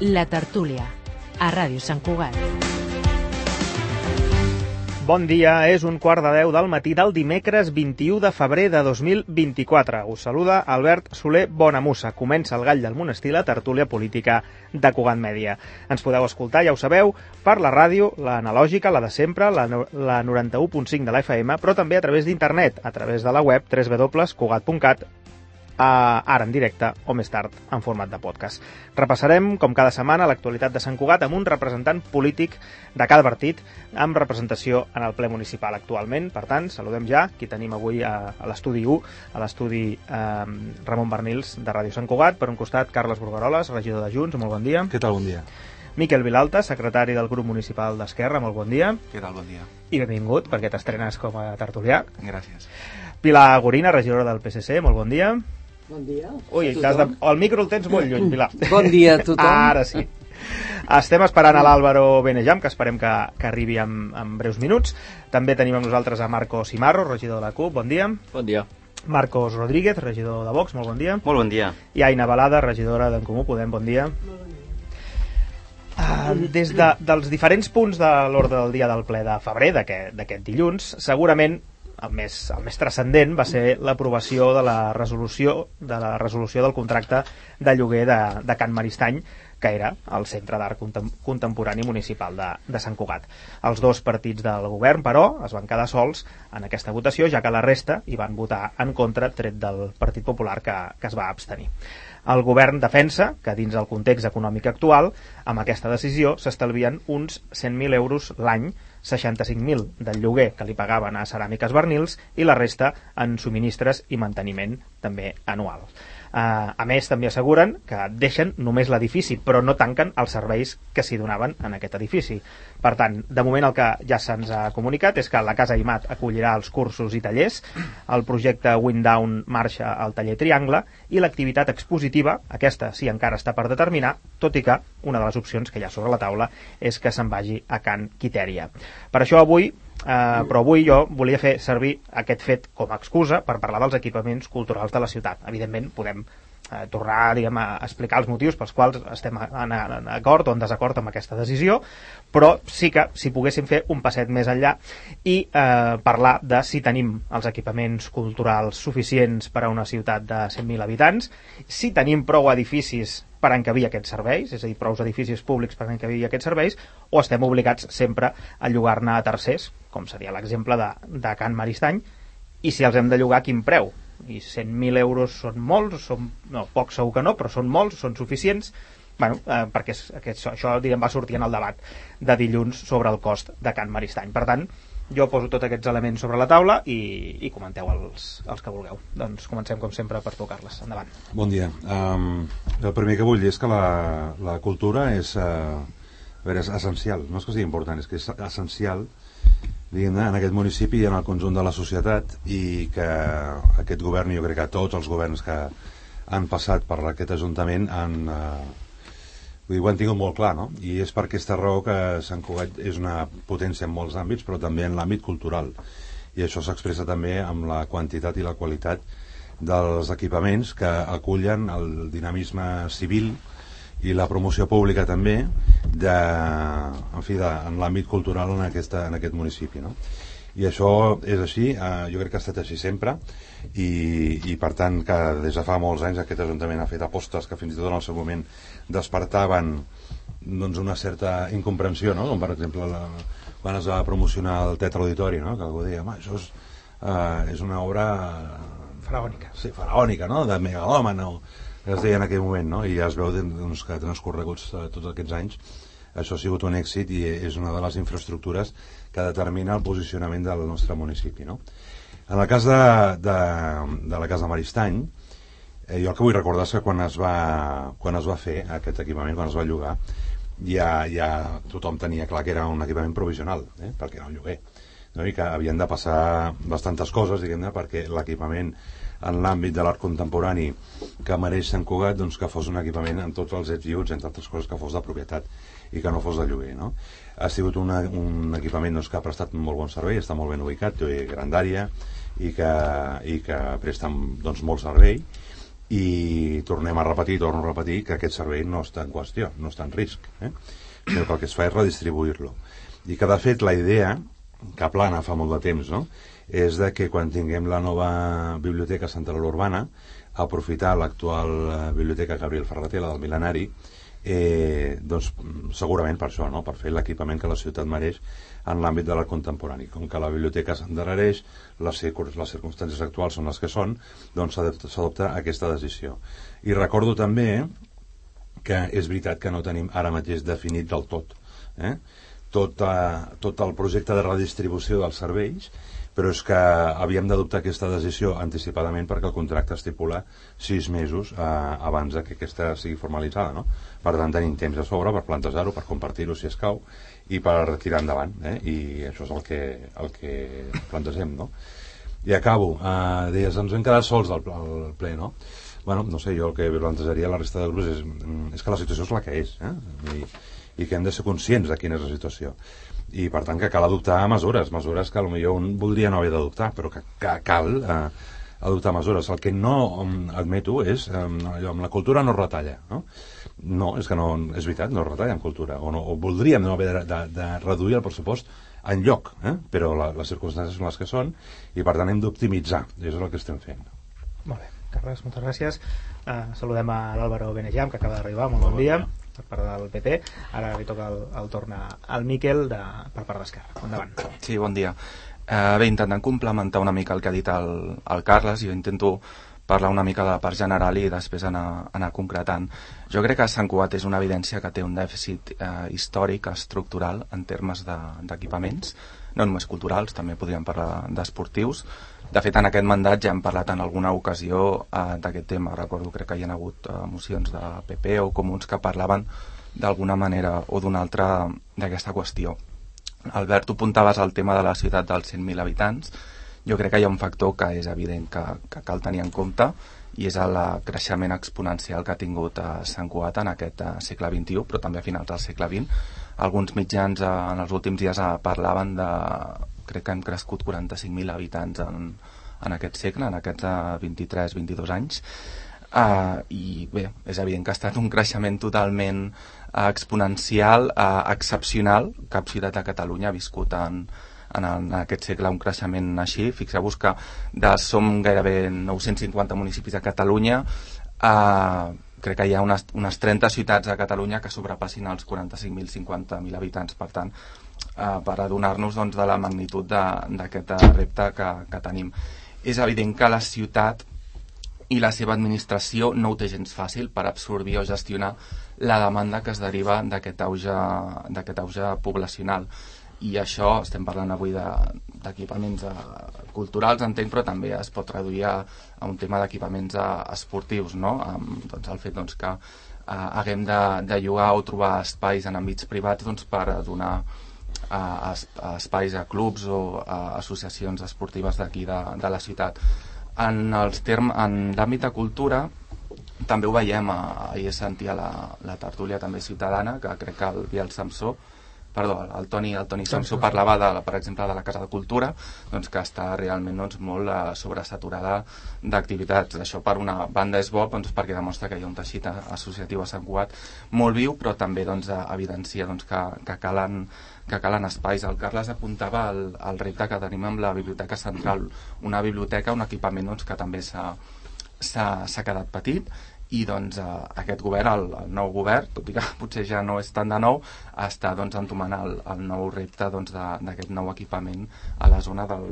La Tertúlia, a Ràdio Sant Cugat. Bon dia, és un quart de deu del matí del dimecres 21 de febrer de 2024. Us saluda Albert Soler Bonamussa. Comença el gall del monestir, la tertúlia política de Cugat Mèdia. Ens podeu escoltar, ja ho sabeu, per la ràdio, la analògica, la de sempre, la, la 91.5 de la FM, però també a través d'internet, a través de la web www.cugat.cat ara en directe o més tard en format de podcast. Repassarem, com cada setmana, l'actualitat de Sant Cugat amb un representant polític de cada partit amb representació en el ple municipal actualment. Per tant, saludem ja qui tenim avui a, a l'estudi 1, a l'estudi eh, Ramon Bernils de Ràdio Sant Cugat. Per un costat, Carles Burgaroles, regidor de Junts, molt bon dia. Què tal, bon dia? Miquel Vilalta, secretari del grup municipal d'Esquerra, molt bon dia. Què tal, bon dia? I benvingut, perquè t'estrenes com a tertulià. Gràcies. Pilar Gorina, regidora del PSC, molt bon dia. Bon dia. Ui, a t'has de... el micro el tens molt lluny, Pilar. Bon dia a tothom. Ara sí. Estem esperant a l'Àlvaro Benejam, que esperem que, que arribi en, en breus minuts. També tenim amb nosaltres a Marco Simarro, regidor de la CUP, bon dia. Bon dia. Marcos Rodríguez, regidor de Vox, molt bon dia. Molt bon dia. I Aina Balada, regidora d'en Comú Podem, bon dia. Uh, des de, dels diferents punts de l'ordre del dia del ple de febrer d'aquest dilluns, segurament el més, el més transcendent va ser l'aprovació de la resolució de la resolució del contracte de lloguer de, de Can Maristany que era el Centre d'Art Contem Contemporani Municipal de, de Sant Cugat. Els dos partits del govern, però, es van quedar sols en aquesta votació, ja que la resta hi van votar en contra, tret del Partit Popular que, que es va abstenir. El govern defensa que dins el context econòmic actual, amb aquesta decisió s'estalvien uns 100.000 euros l'any, 65.000 del lloguer que li pagaven a Ceràmiques Bernils i la resta en subministres i manteniment també anual. Uh, a més, també asseguren que deixen només l'edifici, però no tanquen els serveis que s'hi donaven en aquest edifici. Per tant, de moment el que ja se'ns ha comunicat és que la Casa IMAT acollirà els cursos i tallers, el projecte Windown marxa al taller Triangle i l'activitat expositiva, aquesta sí encara està per determinar, tot i que una de les opcions que hi ha sobre la taula és que se'n vagi a Can Quitèria. Per això avui Uh, però avui jo volia fer servir aquest fet com a excusa per parlar dels equipaments culturals de la ciutat. Evidentment, podem uh, tornar diguem, a explicar els motius pels quals estem en, en acord o en desacord amb aquesta decisió, però sí que si poguéssim fer un passet més enllà i eh, parlar de si tenim els equipaments culturals suficients per a una ciutat de 100.000 habitants, si tenim prou edificis per encabir aquests serveis, és a dir, prou edificis públics per encabir aquests serveis, o estem obligats sempre a llogar-ne a tercers, com seria l'exemple de, de Can Maristany, i si els hem de llogar quin preu? I 100.000 euros són molts, són, no, pocs segur que no, però són molts, són suficients, bueno, eh, perquè és, aquest, això diguem, va sortir en el debat de dilluns sobre el cost de Can Maristany. Per tant, jo poso tots aquests elements sobre la taula i, i comenteu els, els que vulgueu. Doncs comencem, com sempre, per tocar-les. Endavant. Bon dia. Um, el primer que vull dir és que la, la cultura és, uh, a veure, és essencial, no és que sigui important, és que és essencial diguem en aquest municipi i en el conjunt de la societat i que aquest govern, jo crec que tots els governs que han passat per aquest Ajuntament han, eh, vull dir, ho han tingut molt clar, no? I és per aquesta raó que Sant Cugat és una potència en molts àmbits, però també en l'àmbit cultural. I això s'expressa també amb la quantitat i la qualitat dels equipaments que acullen el dinamisme civil i la promoció pública també de, en fi, de, en l'àmbit cultural en, aquesta, en aquest municipi no? I això és així eh, jo crec que ha estat així sempre i, i per tant que des de fa molts anys aquest Ajuntament ha fet apostes que fins i tot en el seu moment despertaven doncs una certa incomprensió no? com per exemple la, quan es va promocionar el Teatre Auditori no? que algú deia, això és, eh, és una obra Faraònica. sí, faraònica, no? de megalòman o es deia en aquell moment, no? i ja es veu doncs, que transcorreguts eh, tots aquests anys això ha sigut un èxit i és una de les infraestructures que determina el posicionament del nostre municipi. No? En el cas de, de, de la Casa Maristany, eh, jo el que vull recordar és que quan es, va, quan es va fer aquest equipament, quan es va llogar, ja, ja tothom tenia clar que era un equipament provisional, eh? perquè era un lloguer. No? I que havien de passar bastantes coses, diguem-ne, perquè l'equipament en l'àmbit de l'art contemporani que mereix Sant Cugat doncs, que fos un equipament amb tots els ets i uts, entre altres coses que fos de propietat i que no fos de lloguer no? ha sigut una, un equipament doncs, que ha prestat un molt bon servei, està molt ben ubicat té grandària i que, i que presta doncs, molt servei i tornem a repetir, torno a repetir que aquest servei no està en qüestió, no està en risc eh? sinó que el que es fa és redistribuir-lo i que de fet la idea que plana fa molt de temps no? és de que quan tinguem la nova biblioteca central urbana aprofitar l'actual eh, biblioteca Gabriel Ferreter, la del Milenari eh, doncs segurament per això, no? per fer l'equipament que la ciutat mereix en l'àmbit de l'art contemporani. Com que la biblioteca s'endarrereix, les, les circumstàncies actuals són les que són, doncs s'adopta aquesta decisió. I recordo també que és veritat que no tenim ara mateix definit del tot eh? tot, eh, tot el projecte de redistribució dels serveis però és que havíem d'adoptar aquesta decisió anticipadament perquè el contracte estipula sis mesos eh, abans de que aquesta sigui formalitzada, no? Per tant, tenim temps a sobre per plantejar-ho, per compartir-ho si escau i per tirar endavant, eh? I això és el que, el que plantegem, no? I acabo. Eh, deies, ens hem quedat sols al, al ple, no? Bueno, no sé, jo el que plantejaria a la resta de grups és, mm, és que la situació és la que és, eh? I, i que hem de ser conscients de quina és la situació i per tant que cal adoptar mesures, mesures que potser un voldria no haver d'adoptar, però que, que cal eh, adoptar mesures. El que no admeto és, um, allò, amb la cultura no retalla, no? No, és que no, és veritat, no retalla en cultura, o, no, o voldríem no haver de, de, de reduir el pressupost en lloc, eh? però la, les circumstàncies són les que són i per tant hem d'optimitzar, i és el que estem fent. Molt bé, Carles, moltes gràcies. Uh, saludem a l'Àlvaro Benejam, que acaba d'arribar, molt bon, bon dia. dia per part del PP. Ara li toca el, el torn al Miquel de, per part d'Esquerra. Endavant. Sí, bon dia. Eh, bé, intentant complementar una mica el que ha dit el, el Carles, jo intento parlar una mica de la part general i després anar, anar concretant. Jo crec que Sant Cugat és una evidència que té un dèficit eh, històric, estructural, en termes d'equipaments, de, no només culturals, també podríem parlar d'esportius, de fet, en aquest mandat ja hem parlat en alguna ocasió eh, d'aquest tema. Recordo, crec que hi ha hagut eh, mocions de PP o comuns que parlaven d'alguna manera o d'una altra d'aquesta qüestió. Albert, tu apuntaves al tema de la ciutat dels 100.000 habitants. Jo crec que hi ha un factor que és evident que, que cal tenir en compte i és el creixement exponencial que ha tingut a Sant Cugat en aquest eh, segle XXI, però també a finals del segle XX. Alguns mitjans eh, en els últims dies eh, parlaven de crec que hem crescut 45.000 habitants en, en aquest segle, en aquests 23-22 eh, anys. Uh, I bé, és evident que ha estat un creixement totalment uh, exponencial, uh, excepcional. Cap ciutat de Catalunya ha viscut en, en, en aquest segle un creixement així. Fixeu-vos que de, som gairebé 950 municipis a Catalunya, uh, crec que hi ha unes, unes 30 ciutats a Catalunya que sobrepassin els 45.000, 50.000 habitants. Per tant, eh, per adonar-nos doncs, de la magnitud d'aquest repte que, que tenim. És evident que la ciutat i la seva administració no ho té gens fàcil per absorbir o gestionar la demanda que es deriva d'aquest auge, auge poblacional i això estem parlant avui d'equipaments de, culturals entenc però també es pot reduir a, a un tema d'equipaments esportius no? amb doncs, el fet doncs, que eh, haguem de, de llogar o trobar espais en àmbits privats doncs, per donar a, a espais, a clubs o a associacions esportives d'aquí de, de la ciutat. En els term, en l'àmbit de cultura també ho veiem, ahir sentia la, la tertúlia també ciutadana, que crec que el Biel Samsó perdó, el Toni, el Toni Samsó parlava, de, per exemple, de la Casa de Cultura, doncs, que està realment doncs, molt uh, sobresaturada d'activitats. Això, per una banda, és bo doncs, perquè demostra que hi ha un teixit associatiu a Sant Cugat molt viu, però també doncs, evidencia doncs, que, que calen que calen espais. El Carles apuntava el, el repte que tenim amb la Biblioteca Central, una biblioteca, un equipament doncs, que també s'ha quedat petit i doncs eh, aquest govern, el, el nou govern, tot i que potser ja no és tant de nou, està doncs entomant el, el nou repte doncs, d'aquest nou equipament a la zona del,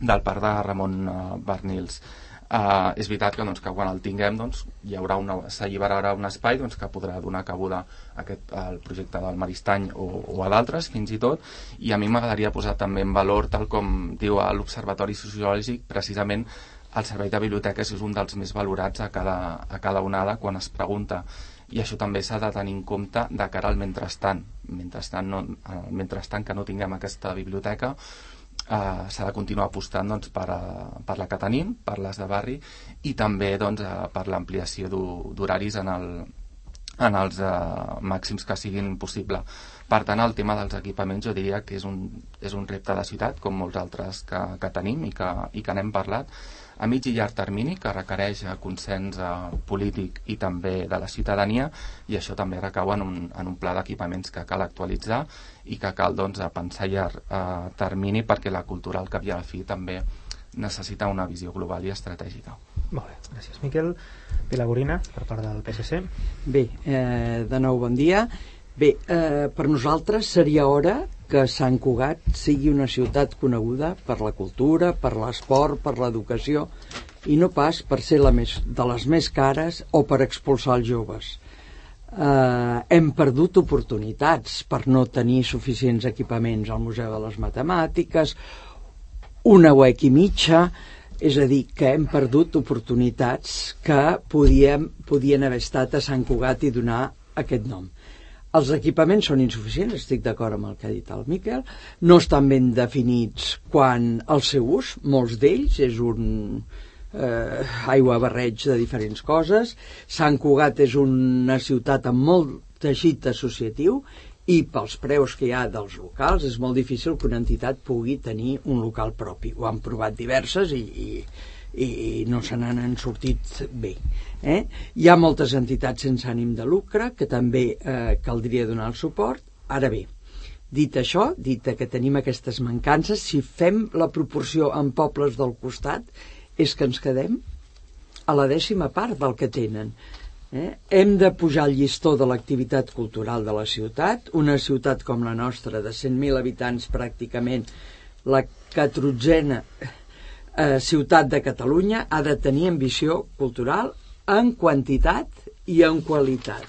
del parc de Ramon eh, Bernils. Uh, és veritat que, doncs, que quan el tinguem doncs, hi haurà una, s'alliberarà un espai doncs, que podrà donar cabuda a aquest, al projecte del Maristany o, o a d'altres fins i tot i a mi m'agradaria posar també en valor tal com diu l'Observatori Sociològic precisament el servei de biblioteques és un dels més valorats a cada, a cada onada quan es pregunta. I això també s'ha de tenir en compte de cara al mentrestant. Mentrestant, no, mentrestant que no tinguem aquesta biblioteca eh, s'ha de continuar apostant doncs, per, a, eh, per la que tenim, per les de barri i també doncs, eh, per l'ampliació d'horaris en, el, en els eh, màxims que siguin possible. Per tant, el tema dels equipaments jo diria que és un, és un repte de ciutat, com molts altres que, que tenim i que, i que n'hem parlat. a mig i llarg termini que requereix eh, consens eh, polític i també de la ciutadania i això també recau en un, en un pla d'equipaments que cal actualitzar i que cal doncs, pensar a llarg termini perquè la cultura al cap i a la fi també necessita una visió global i estratègica. Molt bé, gràcies. Miquel Pilagorina, per part del PSC. Bé, eh, de nou bon dia. Bé, eh, per nosaltres seria hora que Sant Cugat sigui una ciutat coneguda per la cultura, per l'esport, per l'educació i no pas per ser la més, de les més cares o per expulsar els joves. Eh, hem perdut oportunitats per no tenir suficients equipaments al Museu de les Matemàtiques, una web i mitja, és a dir, que hem perdut oportunitats que podíem, podien haver estat a Sant Cugat i donar aquest nom. Els equipaments són insuficients, estic d'acord amb el que ha dit el Miquel, no estan ben definits quan el seu ús, molts d'ells és un eh, aigua barreig de diferents coses, Sant Cugat és una ciutat amb molt teixit associatiu i pels preus que hi ha dels locals és molt difícil que una entitat pugui tenir un local propi. Ho han provat diverses i, i, i no se n'han sortit bé. Eh? Hi ha moltes entitats sense ànim de lucre que també eh, caldria donar el suport. Ara bé, dit això, dit que tenim aquestes mancances, si fem la proporció en pobles del costat, és que ens quedem a la dècima part del que tenen. Eh? Hem de pujar el llistó de l'activitat cultural de la ciutat, una ciutat com la nostra, de 100.000 habitants pràcticament, la catrotzena eh, ciutat de Catalunya, ha de tenir ambició cultural en quantitat i en qualitat.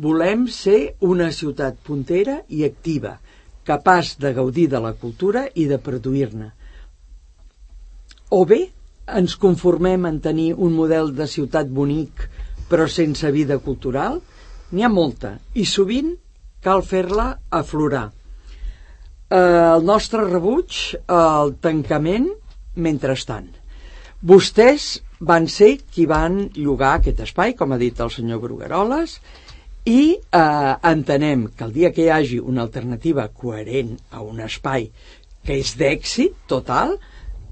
Volem ser una ciutat puntera i activa, capaç de gaudir de la cultura i de produir-ne. O bé ens conformem en tenir un model de ciutat bonic, però sense vida cultural n'hi ha molta i sovint cal fer-la aflorar. Eh, el nostre rebuig al tancament mentrestant. Vostès van ser qui van llogar aquest espai, com ha dit el senyor Brugueroles, i eh, entenem que el dia que hi hagi una alternativa coherent a un espai que és d'èxit total,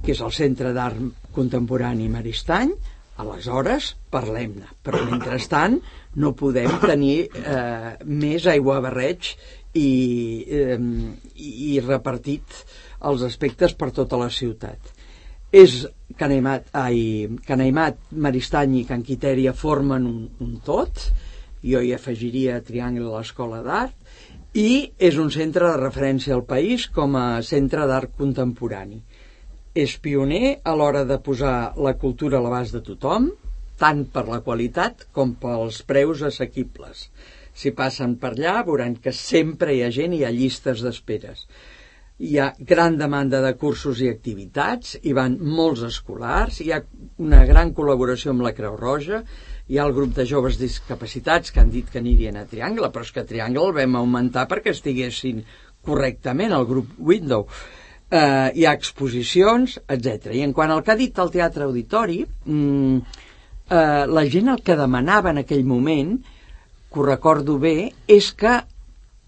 que és el Centre d'Art Contemporani Maristany, aleshores parlem-ne. Però mentrestant no podem tenir eh, més aigua barreig i, eh, i repartit els aspectes per tota la ciutat. És Canaimat, ai, Canaimat Maristany i Can Quitèria formen un, un tot. Jo hi afegiria Triangle a l'Escola d'Art i és un centre de referència al país com a centre d'art contemporani és pioner a l'hora de posar la cultura a l'abast de tothom, tant per la qualitat com pels preus assequibles. Si passen per allà veuran que sempre hi ha gent i hi ha llistes d'esperes. Hi ha gran demanda de cursos i activitats, hi van molts escolars, hi ha una gran col·laboració amb la Creu Roja, hi ha el grup de joves discapacitats que han dit que anirien a Triangle, però és que Triangle el vam augmentar perquè estiguessin correctament al grup Window eh, hi ha exposicions, etc. I en quant al que ha dit el Teatre Auditori, mm, eh, la gent el que demanava en aquell moment, que ho recordo bé, és que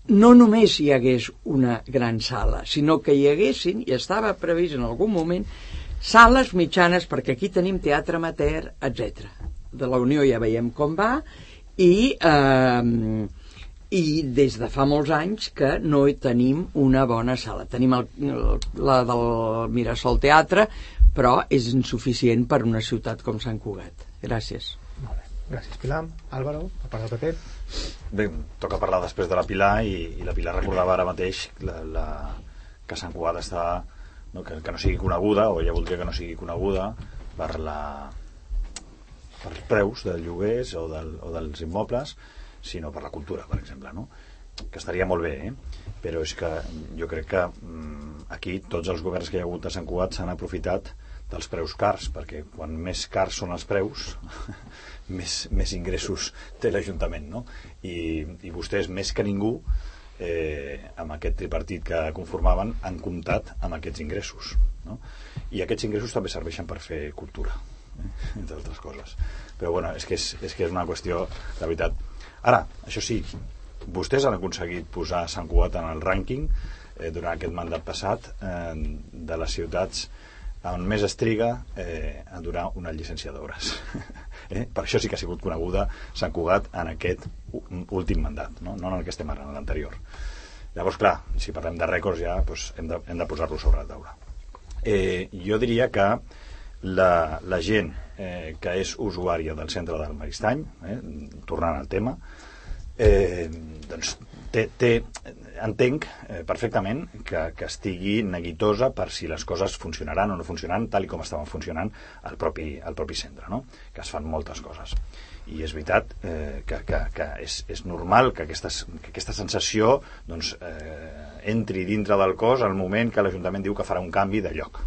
no només hi hagués una gran sala, sinó que hi haguessin, i estava previst en algun moment, sales mitjanes, perquè aquí tenim teatre amateur, etc. De la Unió ja veiem com va, i eh, i des de fa molts anys que no hi tenim una bona sala. Tenim el, la del Mirasol Teatre, però és insuficient per una ciutat com Sant Cugat. Gràcies. Molt bé. Gràcies, Pilar. Álvaro, a part del PP. Bé, toca parlar després de la Pilar i, i la Pilar recordava ara mateix la, la, que Sant Cugat està no, que, que no sigui coneguda o ja voldria que no sigui coneguda per la per els preus de lloguers o, del, o dels immobles sinó per la cultura, per exemple, no? que estaria molt bé, eh? però és que jo crec que mm, aquí tots els governs que hi ha hagut a Sant Cugat s'han aprofitat dels preus cars, perquè quan més cars són els preus, més, més ingressos té l'Ajuntament, no? I, I vostès, més que ningú, eh, amb aquest tripartit que conformaven, han comptat amb aquests ingressos, no? I aquests ingressos també serveixen per fer cultura, eh? entre altres coses. Però bueno, és que és, és que és una qüestió, de veritat, Ara, això sí, vostès han aconseguit posar Sant Cugat en el rànquing eh, durant aquest mandat passat eh, de les ciutats on més es triga eh, a durar una llicència d'obres. eh? Per això sí que ha sigut coneguda Sant Cugat en aquest últim mandat, no, no en el que estem ara, en l'anterior. Llavors, clar, si parlem de rècords ja doncs hem de, hem de posar-lo sobre la taula. Eh, jo diria que la, la gent eh, que és usuària del centre del Maristany, eh, tornant al tema, eh, doncs té, té, entenc eh, perfectament que, que estigui neguitosa per si les coses funcionaran o no funcionaran tal i com estaven funcionant al propi, al propi centre, no? que es fan moltes coses. I és veritat eh, que, que, que és, és normal que, aquestes, que aquesta sensació doncs, eh, entri dintre del cos al moment que l'Ajuntament diu que farà un canvi de lloc.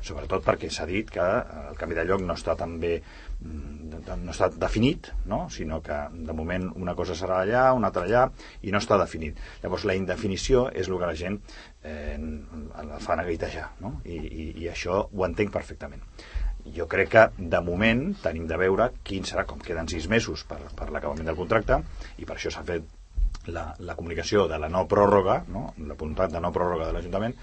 Sobretot perquè s'ha dit que el canvi de lloc no està tan bé Mm, no està definit, no? sinó que de moment una cosa serà allà, una altra allà, i no està definit. Llavors la indefinició és el que la gent eh, la fa neguitejar, no? I, i, i això ho entenc perfectament. Jo crec que de moment tenim de veure quin serà, com queden sis mesos per, per l'acabament del contracte, i per això s'ha fet la, la comunicació de la no pròrroga, no? la voluntat de no pròrroga de l'Ajuntament,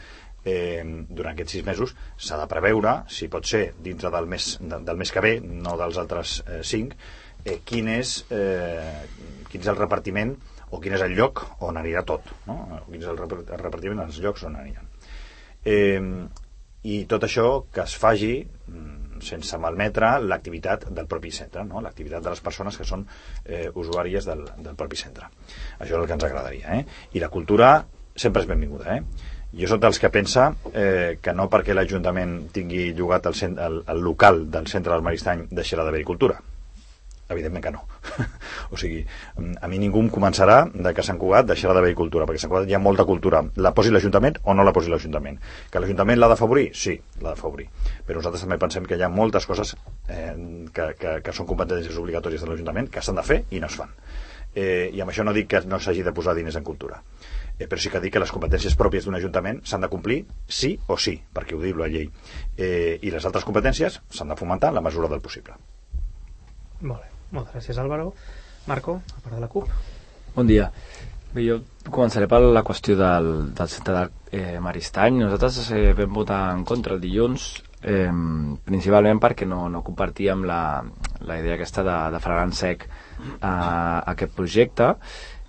eh, durant aquests sis mesos s'ha de preveure, si pot ser dintre del mes, de, del mes que ve, no dels altres eh, cinc, eh, quin, és, eh, quin és el repartiment o quin és el lloc on anirà tot, no? o quin és el repartiment dels llocs on aniran. Eh, I tot això que es faci mm, sense malmetre l'activitat del propi centre, no? l'activitat de les persones que són eh, usuàries del, del propi centre. Això és el que ens agradaria. Eh? I la cultura sempre és benvinguda. Eh? Jo soc dels que pensa eh, que no perquè l'Ajuntament tingui llogat el, el, el local del centre del Maristany deixarà d'haver cultura. Evidentment que no. O sigui, a mi ningú em començarà de que Sant Cugat deixarà d'haver cultura perquè Sant Cugat hi ha molta cultura, la posi l'Ajuntament o no la posi l'Ajuntament. Que l'Ajuntament l'ha d'afavorir? Sí, l'ha d'afavorir. Però nosaltres també pensem que hi ha moltes coses eh, que, que, que són competències obligatòries de l'Ajuntament que s'han de fer i no es fan. Eh, i amb això no dic que no s'hagi de posar diners en cultura eh, però sí que dic que les competències pròpies d'un Ajuntament s'han de complir sí o sí, perquè ho diu la llei. Eh, I les altres competències s'han de fomentar en la mesura del possible. Molt bé, moltes gràcies Álvaro. Marco, a part de la CUP. Bon dia. Bé, jo començaré per la qüestió del, del centre de eh, Maristany. Nosaltres eh, vam votar en contra el dilluns, eh, principalment perquè no, no compartíem la, la idea aquesta de, de frenar en sec a, a aquest projecte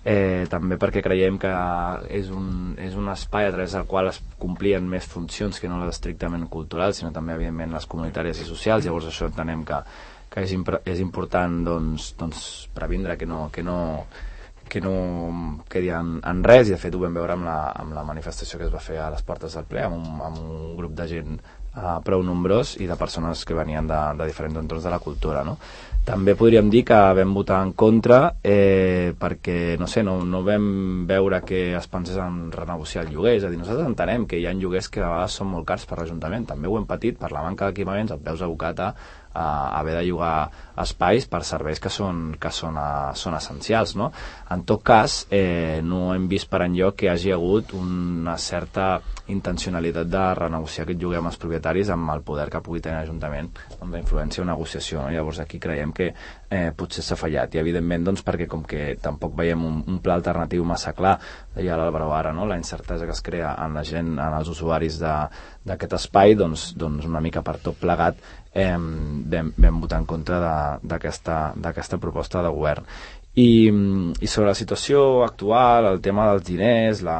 eh, també perquè creiem que és un, és un espai a través del qual es complien més funcions que no les estrictament culturals, sinó també, evidentment, les comunitàries i socials, llavors això entenem que, que és, és important doncs, doncs, previndre que no, que no, que no quedi en, en res i de fet ho vam veure amb la, amb la manifestació que es va fer a les portes del ple amb un, amb un grup de gent eh, prou nombrós i de persones que venien de, de diferents entorns de la cultura no? També podríem dir que vam votar en contra eh, perquè, no sé, no, no vam veure que es pensés en renegociar el lloguer. És a dir, nosaltres entenem que hi ha lloguers que a vegades són molt cars per l'Ajuntament. També ho hem patit per la manca d'equipaments, et veus abocat a, a haver de llogar espais per serveis que són, que són, a, són essencials. No? En tot cas, eh, no hem vist per enlloc que hi hagi hagut una certa intencionalitat de renegociar aquest lloguer amb els propietaris amb el poder que pugui tenir l'Ajuntament amb la influència o negociació. No? Llavors aquí creiem que eh, potser s'ha fallat i evidentment doncs, perquè com que tampoc veiem un, un pla alternatiu massa clar deia l'Àlvaro ara, no? la incertesa que es crea en la gent, en els usuaris d'aquest espai doncs, doncs una mica per tot plegat eh, vam, vam votar en contra d'aquesta proposta de govern. I, i sobre la situació actual, el tema dels diners, la,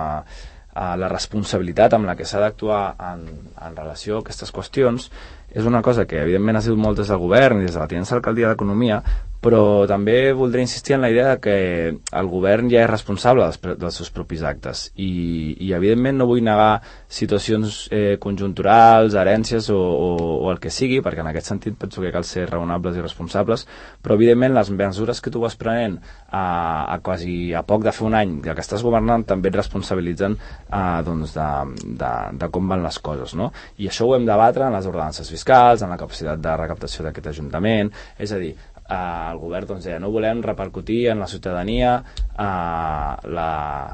la responsabilitat amb la que s'ha d'actuar en, en relació a aquestes qüestions és una cosa que evidentment ha sigut molt des del govern i des de la tinença d'alcaldia d'Economia però també voldré insistir en la idea de que el govern ja és responsable dels, dels seus propis actes i, i evidentment no vull negar situacions eh, conjunturals, herències o, o, o el que sigui, perquè en aquest sentit penso que cal ser raonables i responsables, però evidentment les mesures que tu vas prenent a, a quasi a poc de fer un any que estàs governant també et responsabilitzen eh, doncs de, de, de com van les coses, no? I això ho hem de debatre en les ordenances fiscals, en la capacitat de recaptació d'aquest Ajuntament, és a dir, eh, el govern doncs, deia no volem repercutir en la ciutadania eh, la,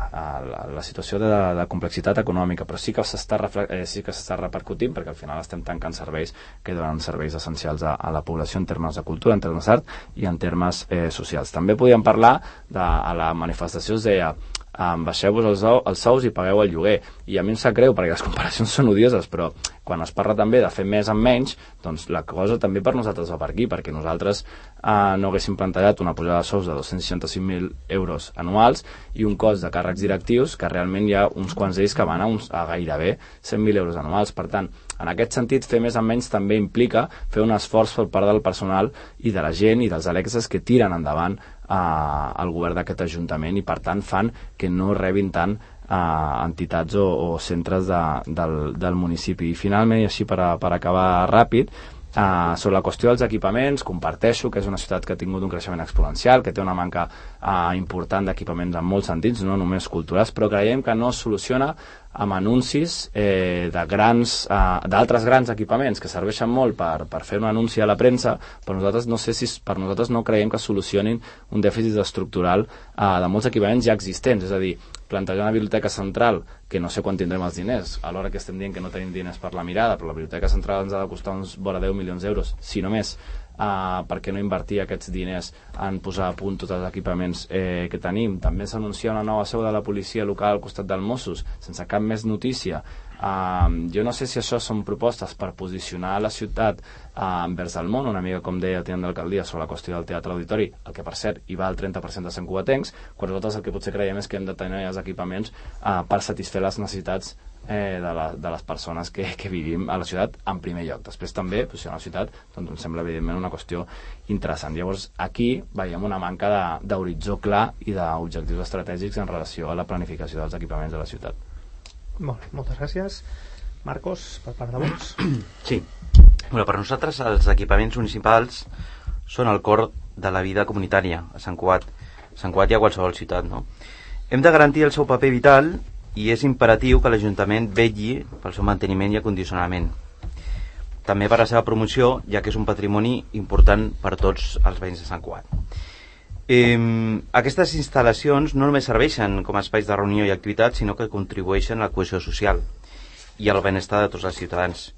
eh, la, la situació de, de complexitat econòmica, però sí que s'està eh, sí que s'està repercutint perquè al final estem tancant serveis que donen serveis essencials a, a la població en termes de cultura, en termes d'art i en termes eh, socials. També podíem parlar de a la manifestació es deia um, baixeu-vos els, els sous i pagueu el lloguer. I a mi em sap greu perquè les comparacions són odioses, però quan es parla també de fer més amb menys, doncs la cosa també per nosaltres va per aquí, perquè nosaltres eh, no haguéssim plantejat una pujada de sous de 265.000 euros anuals i un cost de càrrecs directius que realment hi ha uns quants d'ells que van a, uns, a gairebé 100.000 euros anuals. Per tant, en aquest sentit, fer més amb menys també implica fer un esforç per part del personal i de la gent i dels electes que tiren endavant eh, el govern d'aquest Ajuntament i, per tant, fan que no rebin tant eh, entitats o, o centres de, del, del municipi. I finalment, i així per, a, per acabar ràpid, Uh, sobre la qüestió dels equipaments, comparteixo que és una ciutat que ha tingut un creixement exponencial, que té una manca uh, important d'equipaments en molts sentits, no només culturals, però creiem que no soluciona amb anuncis eh, de grans, uh, d'altres grans equipaments que serveixen molt per, per fer un anunci a la premsa, però nosaltres no sé si per nosaltres no creiem que solucionin un dèficit estructural uh, de molts equipaments ja existents, és a dir, plantejar una biblioteca central, que no sé quan tindrem els diners, alhora que estem dient que no tenim diners per la mirada, però la biblioteca central ens ha de costar uns vora 10 milions d'euros, si no més, uh, per què no invertir aquests diners en posar a punt tots els equipaments eh, que tenim. També s'anuncia una nova seu de la policia local al costat del Mossos, sense cap més notícia. Uh, jo no sé si això són propostes per posicionar la ciutat uh, envers el món, una mica com deia el tinent d'alcaldia sobre la qüestió del teatre auditori, el que per cert hi va el 30% de Sant Cugatencs, quan nosaltres el que potser creiem és que hem de tenir els equipaments uh, per satisfer les necessitats eh, de, la, de les persones que, que vivim a la ciutat en primer lloc. Després també posicionar la ciutat doncs, em sembla evidentment una qüestió interessant. Llavors aquí veiem una manca de- d'horitzó clar i d'objectius estratègics en relació a la planificació dels equipaments de la ciutat. Molt bé, moltes gràcies. Marcos, per part de Vox. Sí. Bueno, per nosaltres els equipaments municipals són el cor de la vida comunitària a Sant Cugat. A Sant Cugat i a qualsevol ciutat, no? Hem de garantir el seu paper vital i és imperatiu que l'Ajuntament vetlli pel seu manteniment i acondicionament. També per la seva promoció, ja que és un patrimoni important per tots els veïns de Sant Cugat. Eh, aquestes instal·lacions no només serveixen com a espais de reunió i activitat, sinó que contribueixen a la cohesió social i al benestar de tots els ciutadans.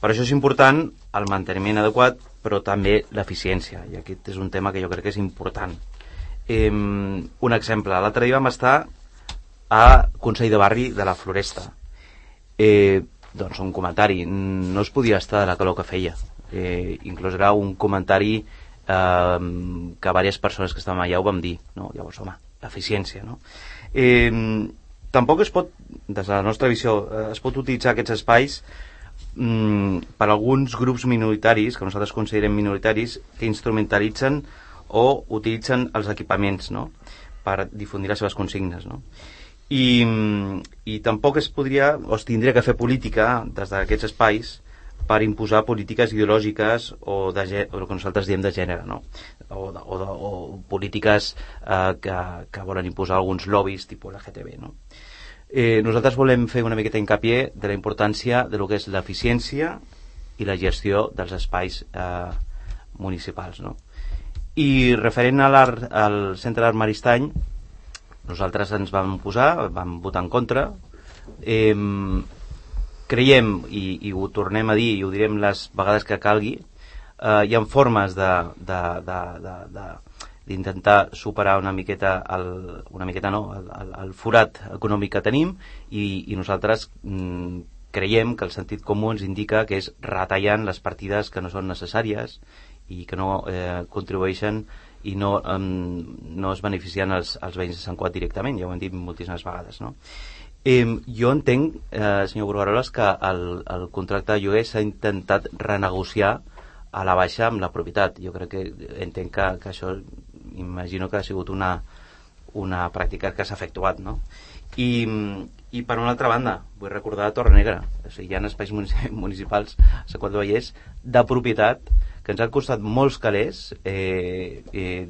Per això és important el manteniment adequat, però també l'eficiència, i aquest és un tema que jo crec que és important. Eh, un exemple, l'altre dia vam estar a Consell de Barri de la Floresta. Eh, doncs un comentari, no es podia estar de la calor que feia. Eh, inclús era un comentari eh, que diverses persones que estàvem allà ho vam dir. No? Llavors, home, eficiència. No? Eh, tampoc es pot, des de la nostra visió, eh, es pot utilitzar aquests espais mm, per alguns grups minoritaris, que nosaltres considerem minoritaris, que instrumentalitzen o utilitzen els equipaments no? per difundir les seves consignes. No? I, I tampoc es podria, o es tindria que fer política des d'aquests espais per imposar polítiques ideològiques o, de, o el que nosaltres diem de gènere, no? o, de, o, de, o polítiques eh, que, que volen imposar alguns lobbies tipus LGTB. No? Eh, nosaltres volem fer una miqueta hincapié de la importància de lo que és l'eficiència i la gestió dels espais eh, municipals. No? I referent a al Centre d'Art Maristany, nosaltres ens vam posar, vam votar en contra, eh, creiem, i, i ho tornem a dir i ho direm les vegades que calgui, eh, hi ha formes d'intentar superar una miqueta el, una miqueta no, el, el, el forat econòmic que tenim i, i nosaltres mm, creiem que el sentit comú ens indica que és retallant les partides que no són necessàries i que no eh, contribueixen i no, um, no es beneficien els, els veïns de Sant Cuat directament, ja ho hem dit moltíssimes vegades, no? Eh, jo entenc, eh, senyor Burgaroles, que el, el contracte de lloguer s'ha intentat renegociar a la baixa amb la propietat. Jo crec que entenc que, que això imagino que ha sigut una, una pràctica que s'ha efectuat, no? I, I per una altra banda, vull recordar Torre Negra. O sigui, hi ha espais munici- municipals a Sant Cuat del Vallès de propietat que ens han costat molts calés eh, eh,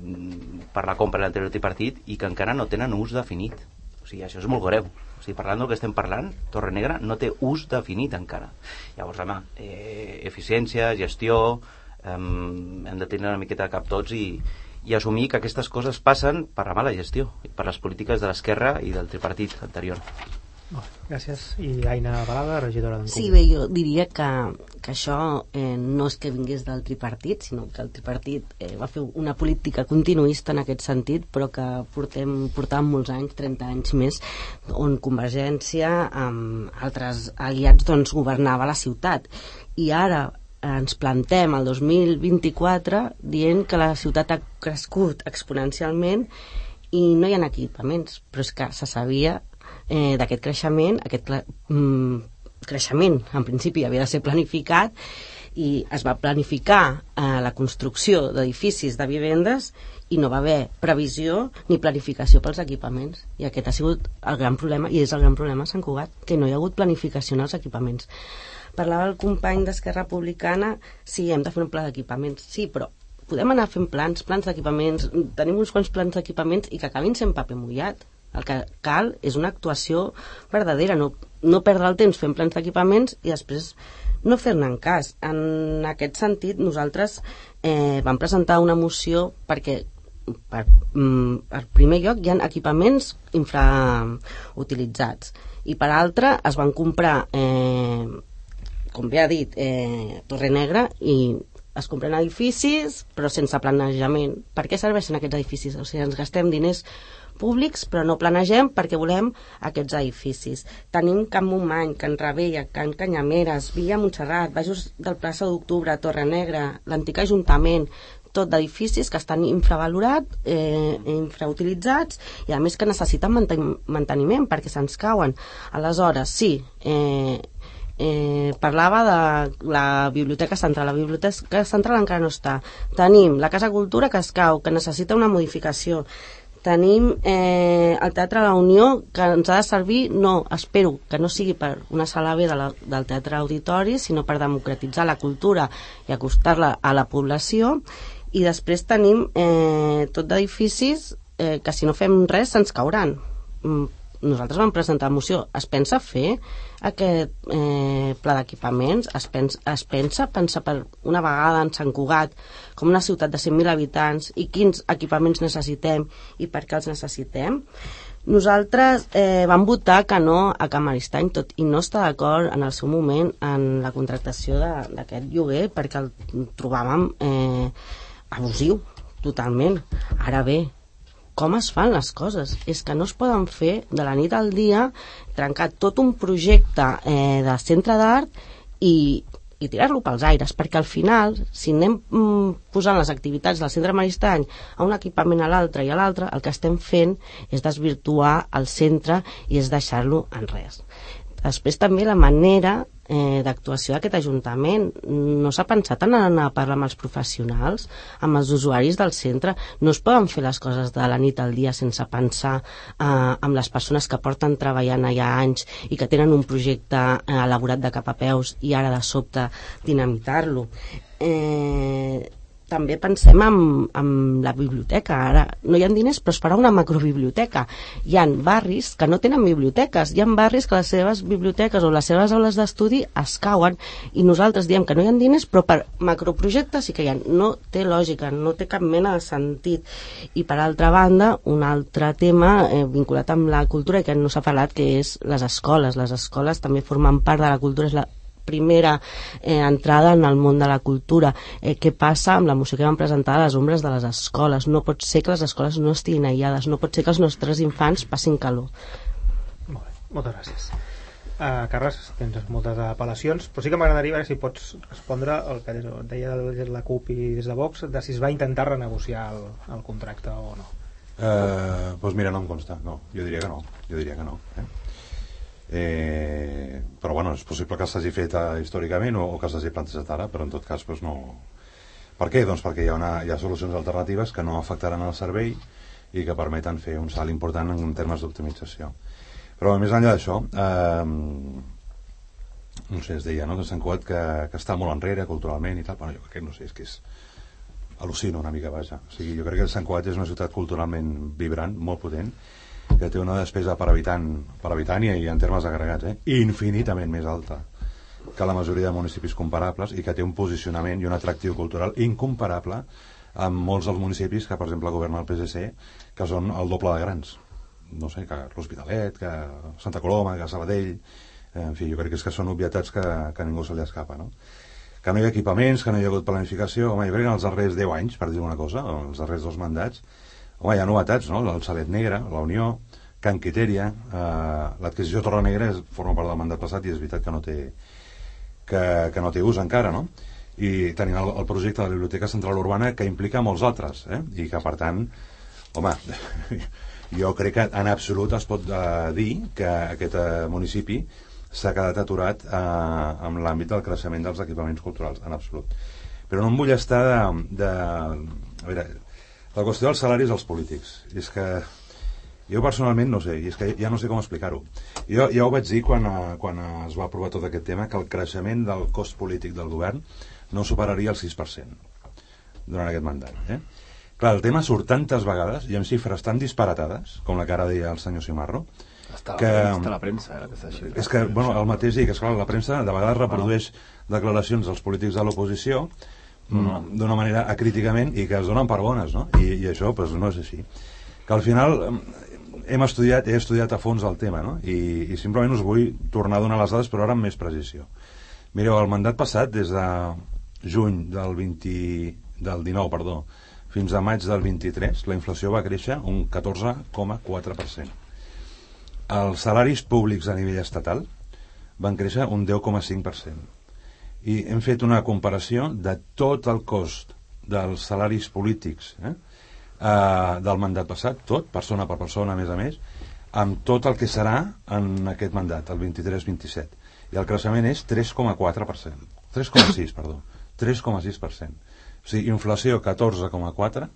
per la compra de l'anterior tripartit i que encara no tenen ús definit. O sigui, això és molt greu. O sigui, parlant del que estem parlant, Torre Negra no té ús definit encara. Llavors, home, eh, eficiència, gestió, eh, hem de tenir una miqueta de cap tots i, i assumir que aquestes coses passen per la mala gestió, per les polítiques de l'esquerra i del tripartit anterior. Gràcies. I Aina Balada, regidora d'en Sí, bé, jo diria que, que això eh, no és que vingués del tripartit, sinó que el tripartit eh, va fer una política continuista en aquest sentit, però que portem, portàvem molts anys, 30 anys més, on Convergència amb altres aliats doncs, governava la ciutat. I ara ens plantem el 2024 dient que la ciutat ha crescut exponencialment i no hi ha equipaments, però és que se sabia eh, d'aquest creixement, aquest mm, creixement en principi havia de ser planificat i es va planificar eh, la construcció d'edificis de vivendes i no va haver previsió ni planificació pels equipaments. I aquest ha sigut el gran problema i és el gran problema a Sant Cugat, que no hi ha hagut planificació en els equipaments. Parlava el company d'Esquerra Republicana sí, hem de fer un pla d'equipaments sí, però podem anar fent plans, plans d'equipaments tenim uns quants plans d'equipaments i que acabin sent paper mullat el que cal és una actuació verdadera, no, no perdre el temps fent plans d'equipaments i després no fer-ne cas. En aquest sentit, nosaltres eh, vam presentar una moció perquè per, mm, per primer lloc hi ha equipaments infrautilitzats i per altre es van comprar eh, com bé ha dit eh, Torre Negra i es compren edificis però sense planejament per què serveixen aquests edificis? o sigui, ens gastem diners públics, però no planegem perquè volem aquests edificis. Tenim Can Montmany, Can Rebella, Can Canyameres, Villa Montserrat, Bajos del plaça d'Octubre, Torre Negra, l'antic Ajuntament, tot d'edificis que estan infravalorats, eh, infrautilitzats i a més que necessiten manteniment perquè se'ns cauen. Aleshores, sí, eh, eh, parlava de la Biblioteca Central. La Biblioteca Central encara no està. Tenim la Casa Cultura que es cau, que necessita una modificació tenim eh, el Teatre la Unió que ens ha de servir, no, espero que no sigui per una sala B de la, del Teatre Auditori, sinó per democratitzar la cultura i acostar-la a la població. I després tenim eh, tot d'edificis eh, que si no fem res se'ns cauran. Mm, nosaltres vam presentar moció. Es pensa fer aquest eh, pla d'equipaments? Es, pensa, es pensa pensar per una vegada en Sant Cugat com una ciutat de 100.000 habitants i quins equipaments necessitem i per què els necessitem? Nosaltres eh, vam votar que no a Camaristany tot i no està d'acord en el seu moment en la contractació d'aquest lloguer perquè el trobàvem eh, abusiu totalment. Ara bé com es fan les coses. És que no es poden fer de la nit al dia trencar tot un projecte eh, de centre d'art i, i tirar-lo pels aires, perquè al final, si anem mm, posant les activitats del centre Maristany a un equipament a l'altre i a l'altre, el que estem fent és desvirtuar el centre i és deixar-lo en res. Després també la manera eh, d'actuació d'aquest Ajuntament. No s'ha pensat en anar a parlar amb els professionals, amb els usuaris del centre. No es poden fer les coses de la nit al dia sense pensar eh, amb les persones que porten treballant allà anys i que tenen un projecte eh, elaborat de cap a peus i ara de sobte dinamitar-lo. Eh, també pensem en, en la biblioteca. Ara no hi ha diners, però es farà una macrobiblioteca. Hi han barris que no tenen biblioteques. Hi han barris que les seves biblioteques o les seves aules d'estudi es cauen i nosaltres diem que no hi ha diners, però per macroprojectes sí que hi ha. No té lògica, no té cap mena de sentit. I per altra banda, un altre tema eh, vinculat amb la cultura que no s'ha parlat, que és les escoles. Les escoles també formen part de la cultura, és la primera eh, entrada en el món de la cultura. Eh, què passa amb la moció que vam presentar a les ombres de les escoles? No pot ser que les escoles no estiguin aïllades, no pot ser que els nostres infants passin calor. Molt bé, moltes gràcies. Uh, Carles, tens moltes apel·lacions, però sí que m'agradaria veure si pots respondre el que deia des de la CUP i des de Vox, de si es va intentar renegociar el, el contracte o no. Uh, doncs mira, no em consta, no, jo diria que no, jo diria que no. Eh? Eh, però bueno, és possible que s'hagi fet eh, històricament o, o que s'hagi plantejat ara, però en tot cas pues, no... Per què? Doncs perquè hi ha, una, hi ha solucions alternatives que no afectaran el servei i que permeten fer un salt important en termes d'optimització. Però més enllà d'això, eh, no sé, es deia, no?, que Sant Cugat que, que està molt enrere culturalment i tal, bueno, jo crec que no sé, és que és al·lucino una mica, vaja. O sigui, jo crec que Sant Cugat és una ciutat culturalment vibrant, molt potent, que té una despesa per habitant, per habitant i, en termes agregats, eh? infinitament més alta que la majoria de municipis comparables i que té un posicionament i un atractiu cultural incomparable amb molts dels municipis que, per exemple, governa el PSC, que són el doble de grans. no sé, que l'Hospitalet, que Santa Coloma, que Sabadell, en fi, jo crec que, és que són obvietats que, que ningú se li escapa, no? Que no hi ha equipaments, que no hi ha hagut planificació, home, jo crec que en els darrers 10 anys, per dir una cosa, els darrers dos mandats, home, hi ha novetats, no? El Salet Negre, la Unió, Can Quiteria, eh, l'adquisició Torre Negra forma part del mandat passat i és veritat que no té, que, que no té ús encara, no? I tenim el, el projecte de la Biblioteca Central Urbana que implica molts altres, eh? I que, per tant, home, jo crec que en absolut es pot eh, dir que aquest eh, municipi s'ha quedat aturat eh, amb l'àmbit del creixement dels equipaments culturals, en absolut. Però no em vull estar de... de a veure, la qüestió dels salaris als polítics. I és que jo personalment no sé, i és que ja no sé com explicar-ho. Jo ja ho vaig dir quan, eh, quan es va aprovar tot aquest tema, que el creixement del cost polític del govern no superaria el 6% durant aquest mandat. Eh? Clar, el tema surt tantes vegades i amb xifres tan disparatades, com la que ara deia el senyor Simarro, Està que- està la premsa, eh, aquesta xifra. és que, bueno, el mateix dic, és clar, la premsa de vegades reprodueix declaracions dels polítics de l'oposició d'una manera acríticament i que es donen per bones, no? I, i això, pues, no és així. Que al final mm, hem estudiat, he estudiat a fons el tema, no? I, i simplement us vull tornar a donar les dades, però ara amb més precisió. Mireu, el mandat passat, des de juny del 20, del 19, perdó, fins a maig del 23, la inflació va créixer un 14,4%. Els salaris públics a nivell estatal van créixer un 10,5%. I hem fet una comparació de tot el cost dels salaris polítics eh, eh, del mandat passat, tot, persona per persona, a més a més, amb tot el que serà en aquest mandat, el 23-27. I el creixement és 3,4%. 3,6, perdó. 3,6%. O sigui, inflació 14,4,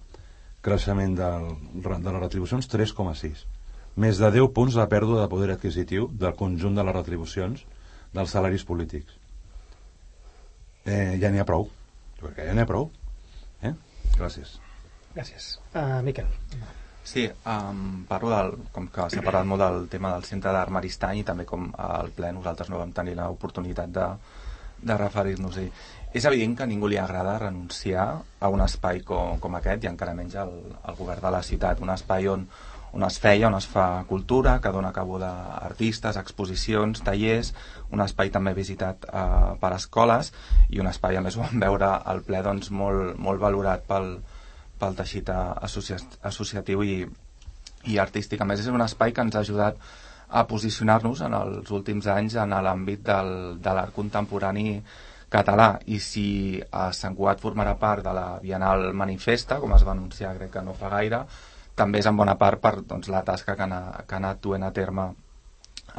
creixement del, de les retribucions 3,6 més de 10 punts de pèrdua de poder adquisitiu del conjunt de les retribucions dels salaris polítics. Eh, ja n'hi ha prou. Jo crec que ja n'hi ha prou. Eh? Gràcies. Gràcies. Uh, Miquel. Sí, um, parlo del, com que s'ha parlat molt del tema del centre d'art Maristany i també com al ple nosaltres no vam tenir l'oportunitat de, de referir-nos-hi. És evident que a ningú li agrada renunciar a un espai com, com aquest i encara menys al, al govern de la ciutat, un espai on, on es feia, on es fa cultura, que dona cabuda a artistes, exposicions, tallers, un espai també visitat eh, per escoles i un espai, a més, ho vam veure al ple doncs, molt, molt valorat pel, pel teixit associa associatiu i, i artístic. A més, és un espai que ens ha ajudat a posicionar-nos en els últims anys en l'àmbit del, de l'art contemporani català i si a Sant Cugat formarà part de la Bienal Manifesta, com es va anunciar crec que no fa gaire, també és en bona part per doncs, la tasca que, ha, que ha anat duent a terme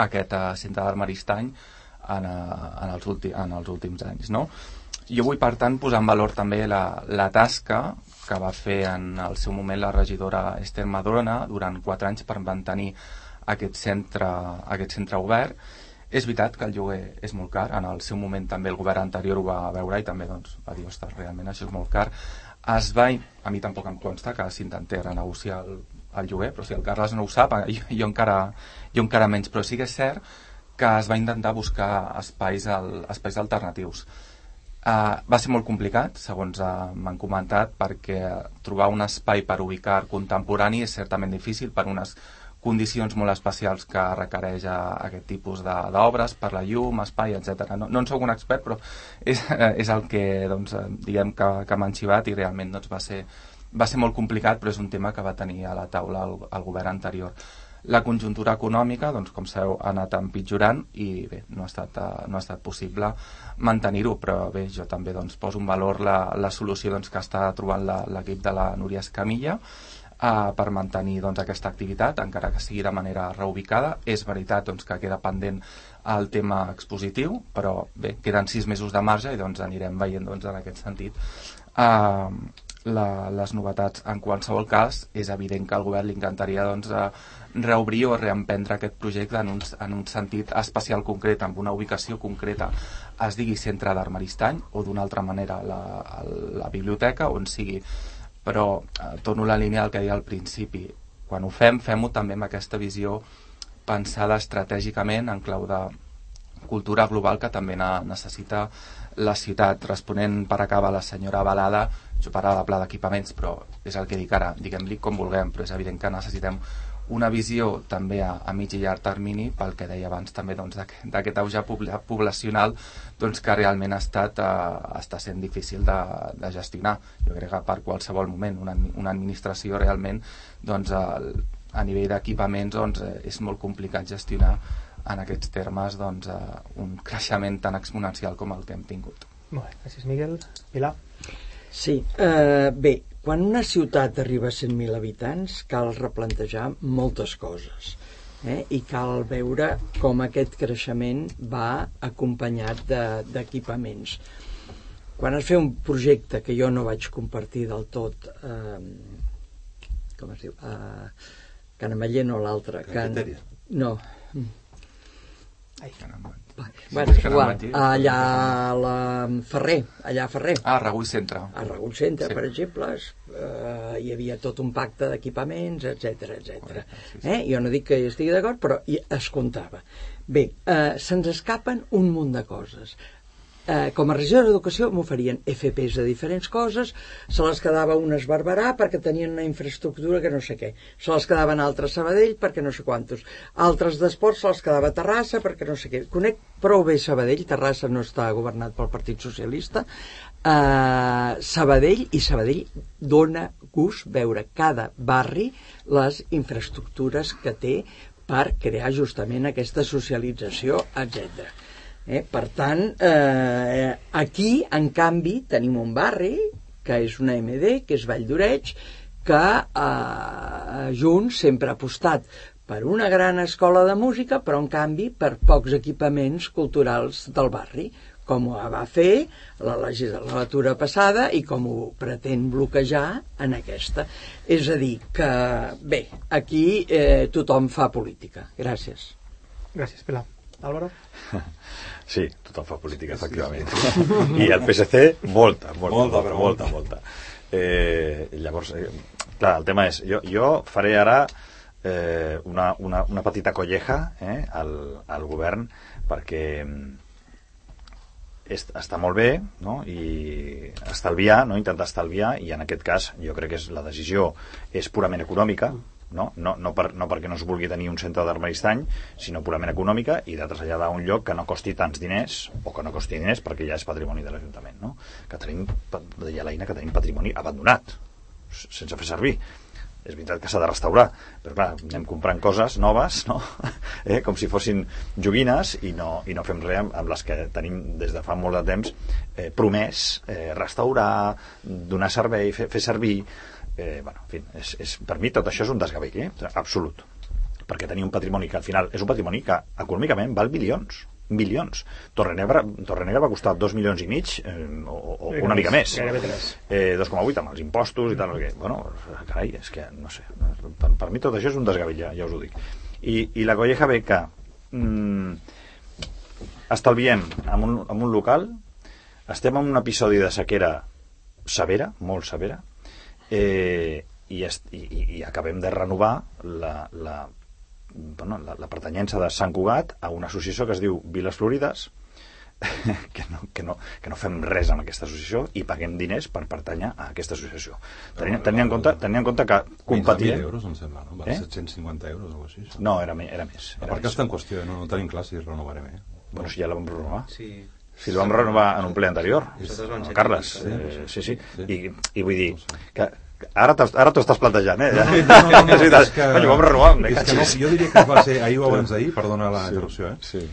aquest uh, centre d'art Maristany en, uh, en, els últim, en els últims anys. No? Jo vull, per tant, posar en valor també la, la tasca que va fer en el seu moment la regidora Esther Madrona durant quatre anys per mantenir aquest centre, aquest centre obert. És veritat que el lloguer és molt car, en el seu moment també el govern anterior ho va veure i també doncs, va dir, ostres, realment això és molt car. Es va, a mi tampoc em consta que s'intentés renegociar el, el lloguer, però si el Carles no ho sap, jo, jo, encara, jo encara menys, però sí que és cert que es va intentar buscar espais, al, espais alternatius. Uh, va ser molt complicat, segons uh, m'han comentat, perquè trobar un espai per ubicar contemporani és certament difícil per unes condicions molt especials que requereix a, aquest tipus d'obres, per la llum, espai, etc. No, no en sóc un expert, però és, és el que doncs, diguem que, que m'han xivat i realment doncs, va, ser, va ser molt complicat, però és un tema que va tenir a la taula el, el govern anterior. La conjuntura econòmica, doncs, com sabeu, ha anat empitjorant i bé, no ha estat, uh, no ha estat possible mantenir-ho, però bé, jo també doncs, poso en valor la, la solució doncs, que està trobant l'equip de la Núria Escamilla, uh, per mantenir doncs, aquesta activitat, encara que sigui de manera reubicada. És veritat doncs, que queda pendent el tema expositiu, però bé, queden sis mesos de marge i doncs, anirem veient doncs, en aquest sentit uh, la, les novetats. En qualsevol cas, és evident que al govern li encantaria doncs, uh, reobrir o reemprendre aquest projecte en un, en un sentit especial concret, amb una ubicació concreta, es digui centre d'art Maristany o d'una altra manera la, la biblioteca, on sigui però eh, torno la línia del que deia al principi quan ho fem, fem-ho també amb aquesta visió pensada estratègicament en clau de cultura global que també necessita la ciutat. Responent per acabar la senyora Balada, jo parlava de pla d'equipaments, però és el que dic ara, diguem-li com vulguem, però és evident que necessitem una visió també a, a mig i llarg termini pel que deia abans també doncs, d'aquest doncs, auge pobla, poblacional doncs, que realment ha estat, eh, està sent difícil de, de gestionar jo crec que per qualsevol moment una, una administració realment doncs, el, a nivell d'equipaments doncs, eh, és molt complicat gestionar en aquests termes doncs, eh, un creixement tan exponencial com el que hem tingut. Molt bé, gràcies Miguel. Pilar? Sí, eh, bé, quan una ciutat arriba a 100.000 habitants cal replantejar moltes coses eh? i cal veure com aquest creixement va acompanyat d'equipaments. De, quan es fa un projecte que jo no vaig compartir del tot, eh, com es diu? Eh, Canamaller no l'altre. Can... No. Ai, caramba. Bueno, igual, allà a la Ferrer, allà a Ferrer. Ah, a Regull Centre. A Regull Centre, sí. per exemple, eh, hi havia tot un pacte d'equipaments, etc etc. Eh? Jo no dic que hi estigui d'acord, però es comptava. Bé, eh, se'ns escapen un munt de coses eh, com a regidor d'Educació m'oferien FPs de diferents coses, se les quedava unes Barberà perquè tenien una infraestructura que no sé què, se les quedaven altres Sabadell perquè no sé quantos, altres d'esports se les quedava Terrassa perquè no sé què. Conec prou bé Sabadell, Terrassa no està governat pel Partit Socialista, eh, Sabadell i Sabadell dona gust veure cada barri les infraestructures que té per crear justament aquesta socialització, etc. Eh? Per tant, eh, aquí, en canvi, tenim un barri, que és una MD, que és Vall d'Oreig, que eh, Junts sempre ha apostat per una gran escola de música, però en canvi per pocs equipaments culturals del barri, com ho va fer la legislatura passada i com ho pretén bloquejar en aquesta. És a dir, que bé, aquí eh, tothom fa política. Gràcies. Gràcies, Pilar. Álvaro? Sí, tothom fa política, efectivament. I el PSC, molta, molta, molta, però molta, molta. Eh, llavors, eh, clar, el tema és, jo, jo faré ara eh, una, una, una petita colleja eh, al, al govern perquè és, està molt bé no? i estalviar, no? intentar estalviar i en aquest cas jo crec que és, la decisió és purament econòmica no? No, no, per, no perquè no es vulgui tenir un centre d'armaristany, sinó purament econòmica i de traslladar a un lloc que no costi tants diners o que no costi diners perquè ja és patrimoni de l'Ajuntament. No? Que tenim, deia l'Eina, que tenim patrimoni abandonat, sense fer servir. És veritat que s'ha de restaurar, però clar, anem comprant coses noves, no? eh? com si fossin joguines i no, i no fem res amb, amb les que tenim des de fa molt de temps eh, promès eh, restaurar, donar servei, fer, fer servir eh, bueno, en fi, és, és, per mi tot això és un desgavell, eh? absolut. Perquè tenir un patrimoni que al final és un patrimoni que econòmicament val milions milions. Torrenegra, Torrenegra va costar 2 milions i mig eh, o, o una mica més. Eh, 2,8 amb els impostos i tal. Que, bueno, carai, és que no sé. Per, per mi tot això és un desgavell, ja, ja us ho dic. I, i la colleja ve que mm, estalviem en un, en un local, estem en un episodi de sequera severa, molt severa, eh, i, i, i acabem de renovar la, la, bueno, la, la pertanyença de Sant Cugat a una associació que es diu Viles Florides que no, que, no, que no fem res amb aquesta associació i paguem diners per pertanyar a aquesta associació. Tenint, tenint, en, compte, tenint en compte que competir... 20.000 euros, em sembla, no? Eh? 750 euros o així. No, era, era més. Era perquè està en qüestió, no, no tenim clar si renovarem, eh? Bueno, si ja la vam renovar. Sí. Si la vam renovar en un ple anterior. Sí. Carles, eh, sí, sí. I, I vull dir que Ara, t'ho estàs plantejant, eh? No, no, no, no, no és que... Coño, vam renovar, és que no, jo diria que va ser ahir o abans d'ahir, perdona la sí, interrupció, eh? Sí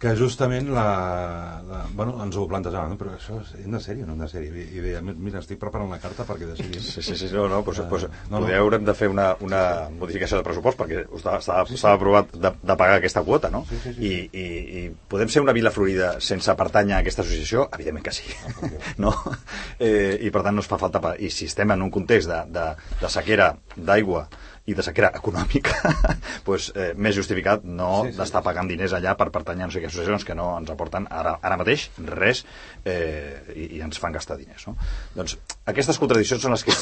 que justament la, la, bueno, ens ho plantejàvem, però això és de sèrie o no de sèrie? I deia, mira, estic preparant la carta perquè decidim. Sí, sí, sí, no, no, pues, pues, uh, no, no. haurem de fer una, una modificació de pressupost perquè s'ha sí, sí. aprovat de, de pagar aquesta quota, no? Sí, sí, sí. I, i, I podem ser una vila florida sense pertànyer a aquesta associació? Evidentment que sí, ah, no? Eh, I per tant no es fa falta... Pa... I si estem en un context de, de, de sequera d'aigua i de sequera econòmica, pues, eh, més justificat no sí, sí, d'estar pagant diners allà per pertanyar a no sé què associacions que no ens aporten ara, ara mateix res eh, i, i ens fan gastar diners. No? Doncs aquestes contradiccions són les que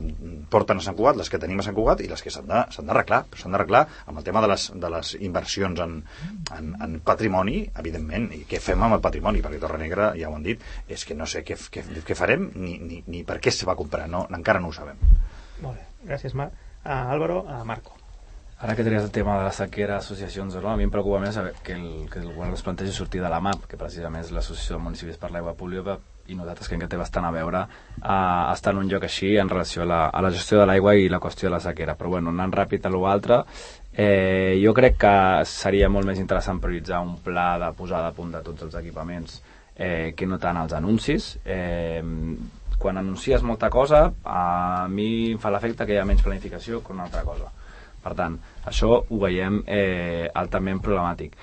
porten a Sant Cugat, les que tenim a Sant Cugat i les que s'han d'arreglar. S'han d'arreglar amb el tema de les, de les inversions en, en, en patrimoni, evidentment, i què fem amb el patrimoni, perquè Torre Negra, ja ho han dit, és que no sé què, què, què farem ni, ni, ni per què se va comprar, no, encara no ho sabem. Molt bé, gràcies Marc a Álvaro, a Marco. Ara que tries el tema de la sequera, associacions o no, a mi em preocupa més que el, que el govern es plantegi sortir de la MAP, que precisament és l'Associació de Municipis per l'Aigua Pública, i nosaltres creiem que té bastant a veure a estar en un lloc així en relació a la, a la gestió de l'aigua i la qüestió de la sequera. Però bueno, anant ràpid a l'altre, eh, jo crec que seria molt més interessant prioritzar un pla de posada a punt de tots els equipaments eh, que no tant els anuncis. Eh, quan anuncies molta cosa, a mi em fa l'efecte que hi ha menys planificació que una altra cosa. Per tant, això ho veiem eh, altament problemàtic.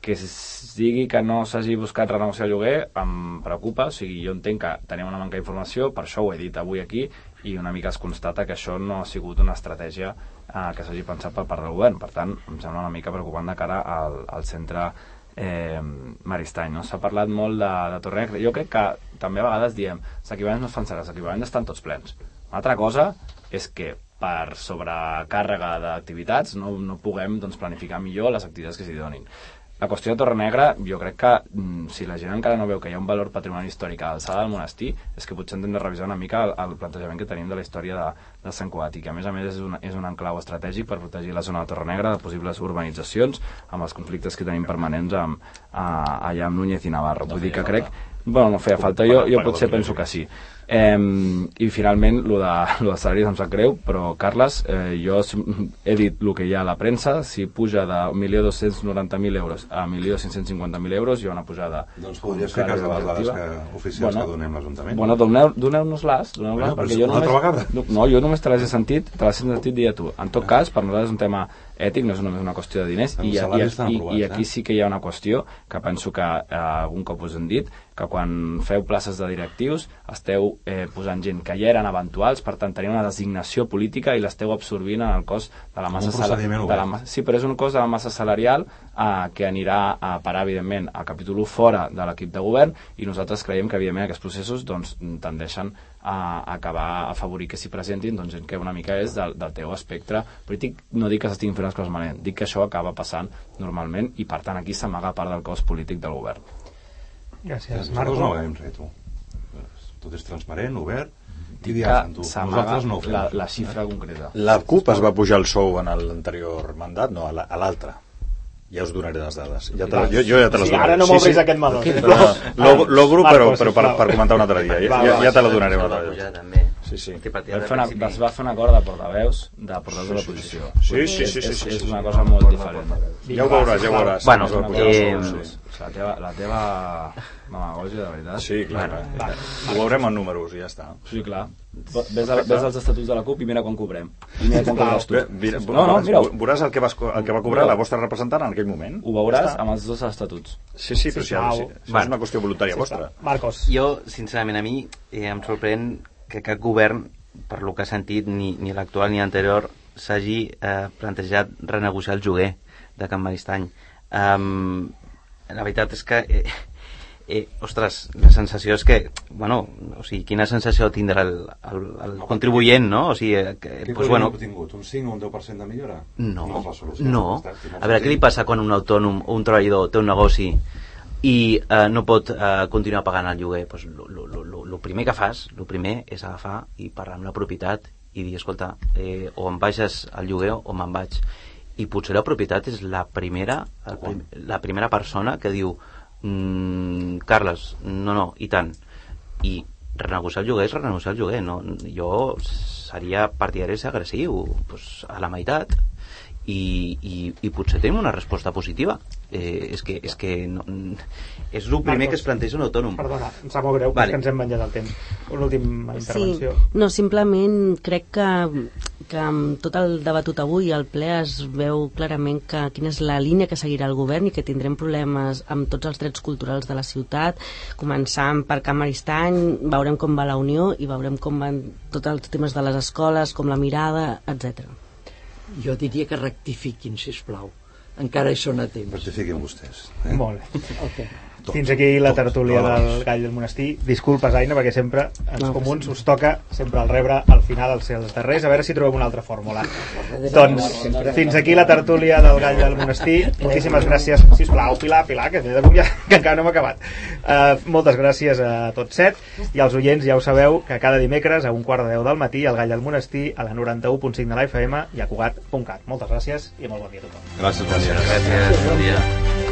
Que es digui que no s'hagi buscat renegociar el lloguer em preocupa, o sigui, jo entenc que tenim una manca d'informació, per això ho he dit avui aquí, i una mica es constata que això no ha sigut una estratègia eh, que s'hagi pensat per part del govern. Per tant, em sembla una mica preocupant de cara al, al centre eh, Maristany. No? S'ha parlat molt de, de Torrenegra. Jo crec que també a vegades diem els equipaments no es fan serà, els equipaments estan tots plens. Una altra cosa és que per sobrecàrrega d'activitats no, no puguem doncs, planificar millor les activitats que s'hi donin. La qüestió de Torre Negra, jo crec que mm, si la gent encara no veu que hi ha un valor patrimoni històric a l'alçada del monestir, és que potser hem de revisar una mica el, el plantejament que tenim de la història de, de Sant Cugat i que a més a més és un, és un enclau estratègic per protegir la zona de Torre Negra de possibles urbanitzacions amb els conflictes que tenim permanents amb, a, allà amb Núñez i Navarro. Vull dir que crec... Bueno, no feia falta, jo, jo potser penso que sí. Eh, I finalment, lo de, lo de salaris em sap greu, però Carles, eh, jo he dit el que hi ha a la premsa, si puja de 1.290.000 euros a 1.550.000 euros, hi ha una pujada... Doncs podries fer cas de les dades que, oficials bueno, que donem l'Ajuntament. Bueno, doneu, doneu-nos-les, doneu Bueno, perquè jo una només, vegada. No, jo només te les he sentit, te les he sentit dir a tu. En tot cas, per nosaltres és un tema ètic, no és només una qüestió de diners, i, i, i, i aquí eh? sí que hi ha una qüestió que penso que eh, algun cop us hem dit, que quan feu places de directius esteu eh, posant gent que ja eren eventuals, per tant teniu una designació política i l'esteu absorbint en el cost de la massa sala- procediment de la, obert. ma- Sí, però és un cost de la massa salarial eh, que anirà a parar, evidentment, a capítol 1 fora de l'equip de govern i nosaltres creiem que, evidentment, aquests processos doncs, tendeixen a acabar a afavorir que s'hi presentin doncs, gent que una mica és del, del teu espectre polític. No dic que s'estiguin fent les coses malament, dic que això acaba passant normalment i, per tant, aquí s'amaga part del cost polític del govern. Gràcies, Nosaltres Marco. no veiem res, tu. Tot és transparent, obert i Dic que s'amaga Nosaltres no la, la xifra concreta. La CUP es va pujar el sou en l'anterior mandat, no, a la- a l'altre. Ja us donaré les dades. Ja te, jo, jo ja te les Sí, donaré. ara no m'obris aquest meló. No, no, lo- l'obro, però, però per, per comentar un altre dia. Ja, ja, ja te la donaré un altre dia. Sí, sí. Que partia Va de fer una, es va fer un acord de portaveus de portaveus de l'oposició. Sí, sí, sí, sí, És, sí, és sí, una sí. cosa molt diferent. Ja ho veuràs, ja ho veuràs. Bueno, eh. La teva, la teva demagògia, de veritat. Sí, clar. eh, Ho veurem en números i ja està. Sí, clar. Ves, a, ves als estatuts de la CUP i mira quan cobrem. I mira quan cobràs tu. Mira, No, no, mira, veuràs el que, vas, el que va cobrar la vostra representant en aquell moment. ho veuràs amb els dos estatuts. Sí, sí, però si, si, si Bueno. és una qüestió voluntària vostra. Marcos. Jo, sincerament, a mi eh, em sorprèn que cap govern, per lo que he sentit, ni, ni l'actual ni l'anterior, s'hagi eh, plantejat renegociar el lloguer de Can Maristany. Um, la veritat és que, eh, eh, ostres, la sensació és que, bueno, o sigui, quina sensació tindrà el, el, el contribuent, no? O sigui, eh, que, Què pues, bueno, obtingut? Un 5 o un 10% de millora? no, No no. A veure, què li passa quan un autònom o un treballador té un negoci i eh, no pot eh, continuar pagant el lloguer? Pues, el primer que fas, el primer és agafar i parlar amb la propietat i dir, escolta, eh, o em baixes el lloguer o me'n vaig. I potser la propietat és la primera, prim, la primera persona que diu mm, Carles, no, no, i tant. I renegociar el lloguer és renegociar el lloguer. No? Jo seria partidari ser agressiu, pues, a la meitat i, i, i potser tenim una resposta positiva eh, és que, és que no, és el primer que es planteja un autònom Perdona, em sap molt greu, Vale. vale. que ens hem menjat el temps. Una última intervenció. Sí, no, simplement crec que, que amb tot el debatut avui al ple es veu clarament que quina és la línia que seguirà el govern i que tindrem problemes amb tots els drets culturals de la ciutat, començant per Can Maristany, veurem com va la Unió i veurem com van tots els temes de les escoles, com la mirada, etc. Jo diria que rectifiquin, si plau. Encara hi són a temps. Rectifiquin vostès. Molt bé. Okay. Tot. Fins aquí la tertúlia tot. del Gall del Monestir. Disculpes, Aina, perquè sempre als No, comuns us toca sempre el rebre al final els, els darrers, a veure si trobem una altra fórmula. Doncs fins aquí la tertúlia del Gall del Monestir. Moltíssimes gràcies. Sisplau, Pilar, Pilar, que, ja, que encara no hem acabat. Uh, moltes gràcies a tots set i als oients ja ho sabeu que cada dimecres a un quart de deu del matí al Gall del Monestir a la 91.5 de la FM i a Cugat.cat. Moltes gràcies i molt bon dia a tothom. Gràcies, bon dia. Gràcies, bon dia.